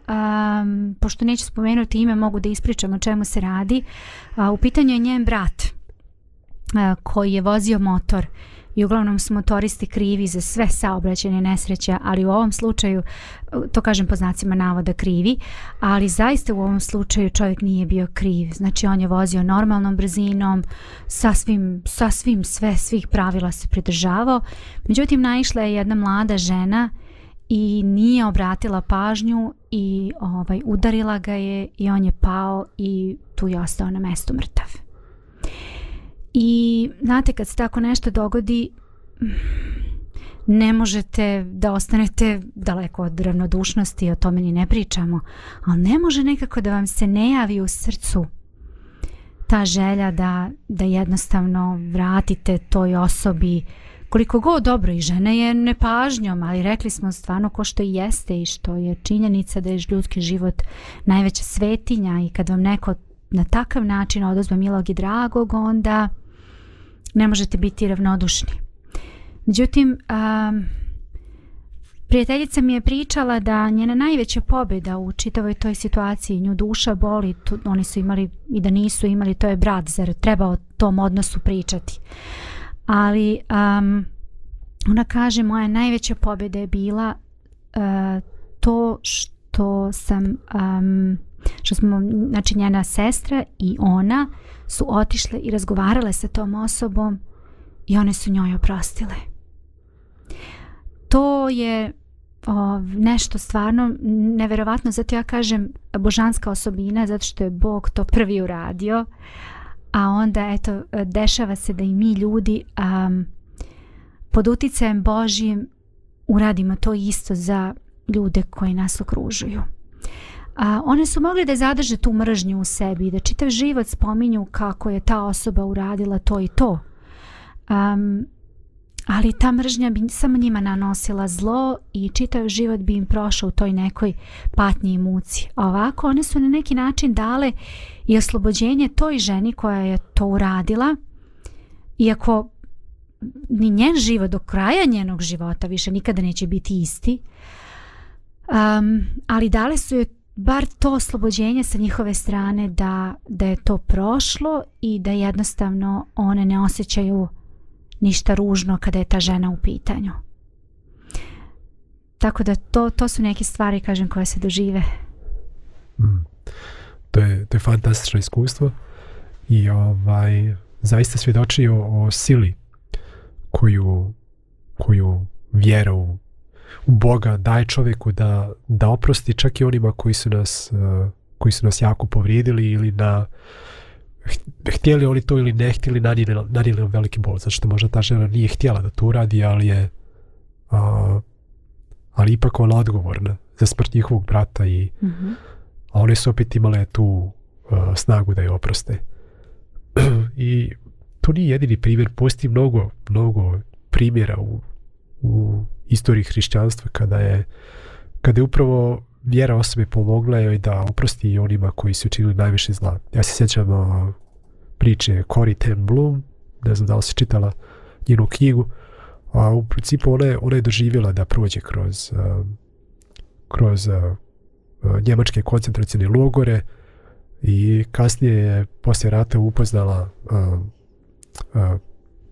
pošto neću spomenuti ime, mogu da ispričam o čemu se radi. a u pitanju je njen brat e, koji je vozio motor i uglavnom smo motoristi krivi za sve saobraćene nesreće, ali u ovom slučaju, to kažem po znacima navoda krivi, ali zaista u ovom slučaju čovjek nije bio kriv. Znači on je vozio normalnom brzinom, sa svim, sve, svih pravila se pridržavao. Međutim, naišla je jedna mlada žena i nije obratila pažnju i ovaj, udarila ga je i on je pao i tu je ostao na mestu mrtav. I znate kad se tako nešto dogodi ne možete da ostanete daleko od ravnodušnosti, o tome ni ne pričamo, ali ne može nekako da vam se ne javi u srcu ta želja da, da jednostavno vratite toj osobi koliko god dobro i žene je nepažnjom, ali rekli smo stvarno ko što i jeste i što je činjenica da je ljudski život najveća svetinja i kad vam neko na takav način odozme milog i dragog, onda ne možete biti ravnodušni. Međutim, prijateljica mi je pričala da njena najveća pobjeda u čitavoj toj situaciji, nju duša boli, oni su imali i da nisu imali, to je brat, zar treba o tom odnosu pričati. Ali ona kaže moja najveća pobjeda je bila to što sam što smo, znači njena sestra i ona su otišle i razgovarale sa tom osobom i one su njoj oprostile. To je nešto stvarno neverovatno, zato ja kažem božanska osobina, zato što je Bog to prvi uradio, a onda eto dešava se da i mi ljudi pod uticajem Božim uradimo to isto za ljude koji nas okružuju a, one su mogli da zadrže tu mržnju u sebi i da čitav život spominju kako je ta osoba uradila to i to. ali ta mržnja bi samo njima nanosila zlo i čitav život bi im prošao u toj nekoj patnji i muci. ovako one su na neki način dale i oslobođenje toj ženi koja je to uradila. Iako ni njen život do kraja njenog života više nikada neće biti isti. Um, ali dale su joj bar to oslobođenje sa njihove strane da, da je to prošlo i da jednostavno one ne osjećaju ništa ružno kada je ta žena u pitanju. Tako da to, to su neke stvari, kažem, koje se dožive. Mm. To, je, to je fantastično iskustvo i ovaj, zaista svjedoči o, sili koju, koju vjera u u Boga, daj čovjeku da, da oprosti čak i onima koji su nas, eh, koji su nas jako povrijedili ili na htjeli oni to ili ne htjeli nanijeli nam veliki bol zato što možda ta žena nije htjela da to uradi ali je a, ali ipak ona odgovorna za smrt njihovog brata i mhm. a one su opet imale tu eh, snagu da je oproste i to nije jedini primjer postoji mnogo, mnogo primjera u u istoriji hrišćanstva kada je, kada je upravo vjera osobe pomogla joj da oprosti onima koji su učinili najviše zla. Ja se sjećam o priče Cory Ten Bloom, ne znam da li se čitala njenu knjigu, a u principu ona je, doživjela da prođe kroz, kroz njemačke koncentracijne logore i kasnije je poslije rata upoznala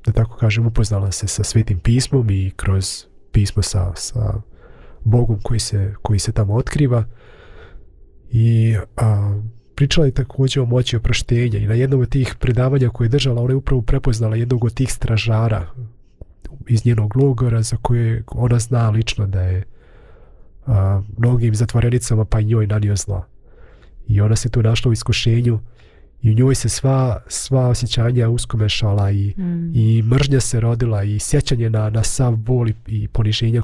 da tako kažem, upoznala se sa svetim pismom i kroz pismo sa, Bogom koji se, koji se tamo otkriva. I pričala je također o moći oproštenja i na jednom od tih predavanja koje je držala, ona je upravo prepoznala jednog od tih stražara iz njenog logora za koje ona zna lično da je mnogim zatvorenicama pa i njoj nanio zla. I ona se tu našla u iskušenju i u njoj se sva, sva osjećanja uskomešala i, mm. i mržnja se rodila i sjećanje na, na sav bol i, poniženja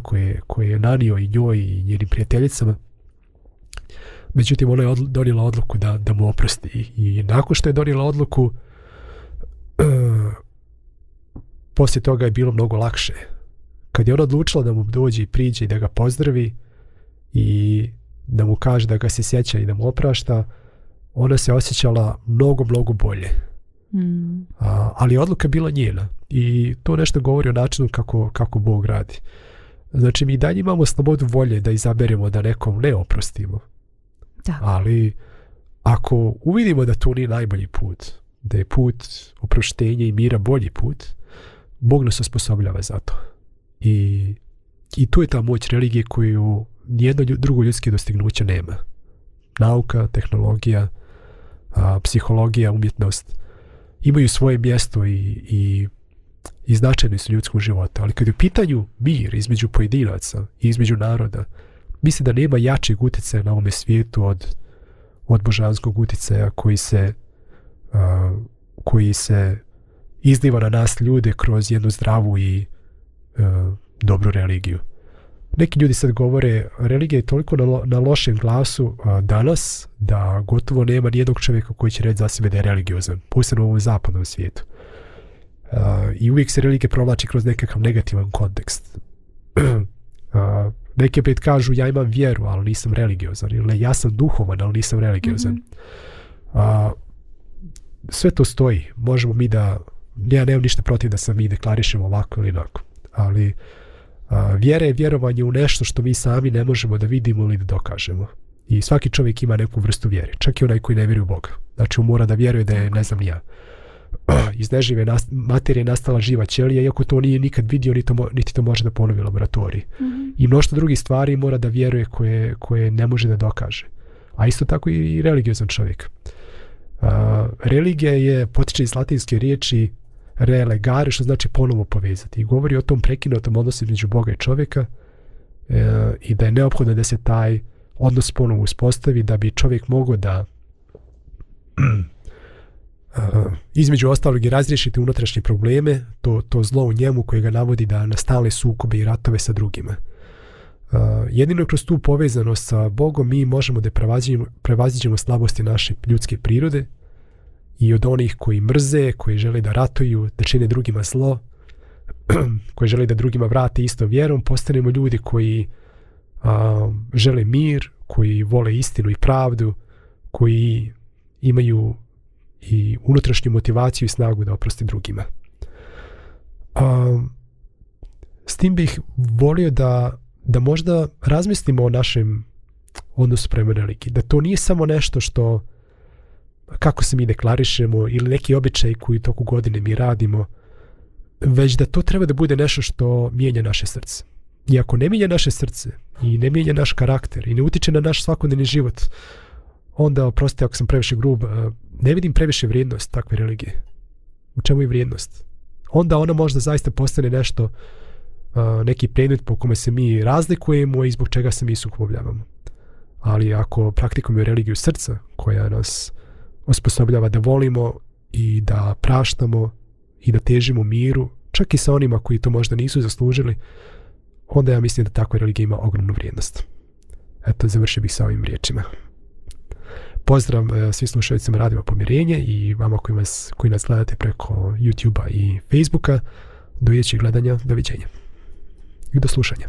koje, je nanio i njoj i njenim prijateljicama. Međutim, ona je donijela odluku da, da mu oprosti I, nakon što je donijela odluku poslije toga je bilo mnogo lakše. Kad je ona odlučila da mu dođe i priđe i da ga pozdravi i da mu kaže da ga se sjeća i da mu oprašta, ona se osjećala mnogo, mnogo bolje. Hmm. ali odluka bila njena i to nešto govori o načinu kako, kako Bog radi. Znači mi dalje imamo slobodu volje da izaberemo da nekom ne oprostimo. Da. Ali ako uvidimo da to nije najbolji put, da je put oproštenja i mira bolji put, Bog nas osposobljava za to. I, i tu je ta moć religije koju nijedno drugo ljudske dostignuće nema. Nauka, tehnologija, a, psihologija, umjetnost imaju svoje mjesto i, i, i značajni su ljudskom životu. Ali kad je u pitanju mir između pojedinaca i između naroda, mislim da nema jačeg utjecaja na ovome svijetu od, od božanskog utjecaja koji se, a, koji se izliva na nas ljude kroz jednu zdravu i a, dobru religiju neki ljudi sad govore, religija je toliko na, lošem glasu danas da gotovo nema nijednog čovjeka koji će reći za sebe da je religiozan, posebno u ovom zapadnom svijetu. I uvijek se religija provlači kroz nekakav negativan kontekst. a, neki opet kažu ja imam vjeru, ali nisam religiozan, ili ja sam duhovan, ali nisam religiozan. Mhm. sve to stoji. Možemo mi da, ja nemam ništa protiv da se mi deklarišemo ovako ili onako, ali Vjera je vjerovanje u nešto što mi sami ne možemo da vidimo ili da dokažemo. I svaki čovjek ima neku vrstu vjere, čak i onaj koji ne vjeruje u Boga. Znači on mora da vjeruje da je, ne znam, ja. Iz nežive materije nastala živa ćelija, iako to nije nikad vidio, niti to, može da ponovi u laboratoriji. Mhm. I mnoštvo drugih stvari mora da vjeruje koje, koje ne može da dokaže. A isto tako i religiozan čovjek. A, religija je, potiče iz latinske riječi relegare, što znači ponovo povezati. I govori o tom prekinutom odnosu između Boga i čovjeka e, i da je neophodno da se taj odnos ponovo uspostavi da bi čovjek mogao da e, između ostalog i razriješiti unutrašnje probleme, to, to zlo u njemu koje ga navodi da nastale sukobe i ratove sa drugima. E, jedino kroz tu povezanost sa Bogom mi možemo da prevaziđemo, slabosti naše ljudske prirode, i od onih koji mrze, koji žele da ratuju, da čine drugima zlo, koji žele da drugima vrate istom vjerom, postanemo ljudi koji žele mir, koji vole istinu i pravdu, koji imaju i unutrašnju motivaciju i snagu da oprosti drugima. A, s tim bih volio da, da možda razmislimo o našem odnosu prema religiji. Da to nije samo nešto što kako se mi deklarišemo ili neki običaj koji toku godine mi radimo, već da to treba da bude nešto što mijenja naše srce. I ako ne mijenja naše srce i ne mijenja naš karakter i ne utiče na naš svakodnevni život, onda, oprostite ako sam previše grub, eh, ne vidim previše vrijednost takve religije. U čemu je vrijednost? Onda ona možda zaista postane nešto, eh, neki predmet po kome se mi razlikujemo i zbog čega se mi sukobljavamo. Ali ako praktikujemo religiju srca, koja nas osposobljava da volimo i da praštamo i da težimo miru, čak i sa onima koji to možda nisu zaslužili, onda ja mislim da takva religija ima ogromnu vrijednost. Eto, završio bih sa ovim riječima. Pozdrav e, svim Radima pomirenje i vama koji, koji nas gledate preko YouTube-a i Facebooka. Do gledanja, doviđenja i do slušanja.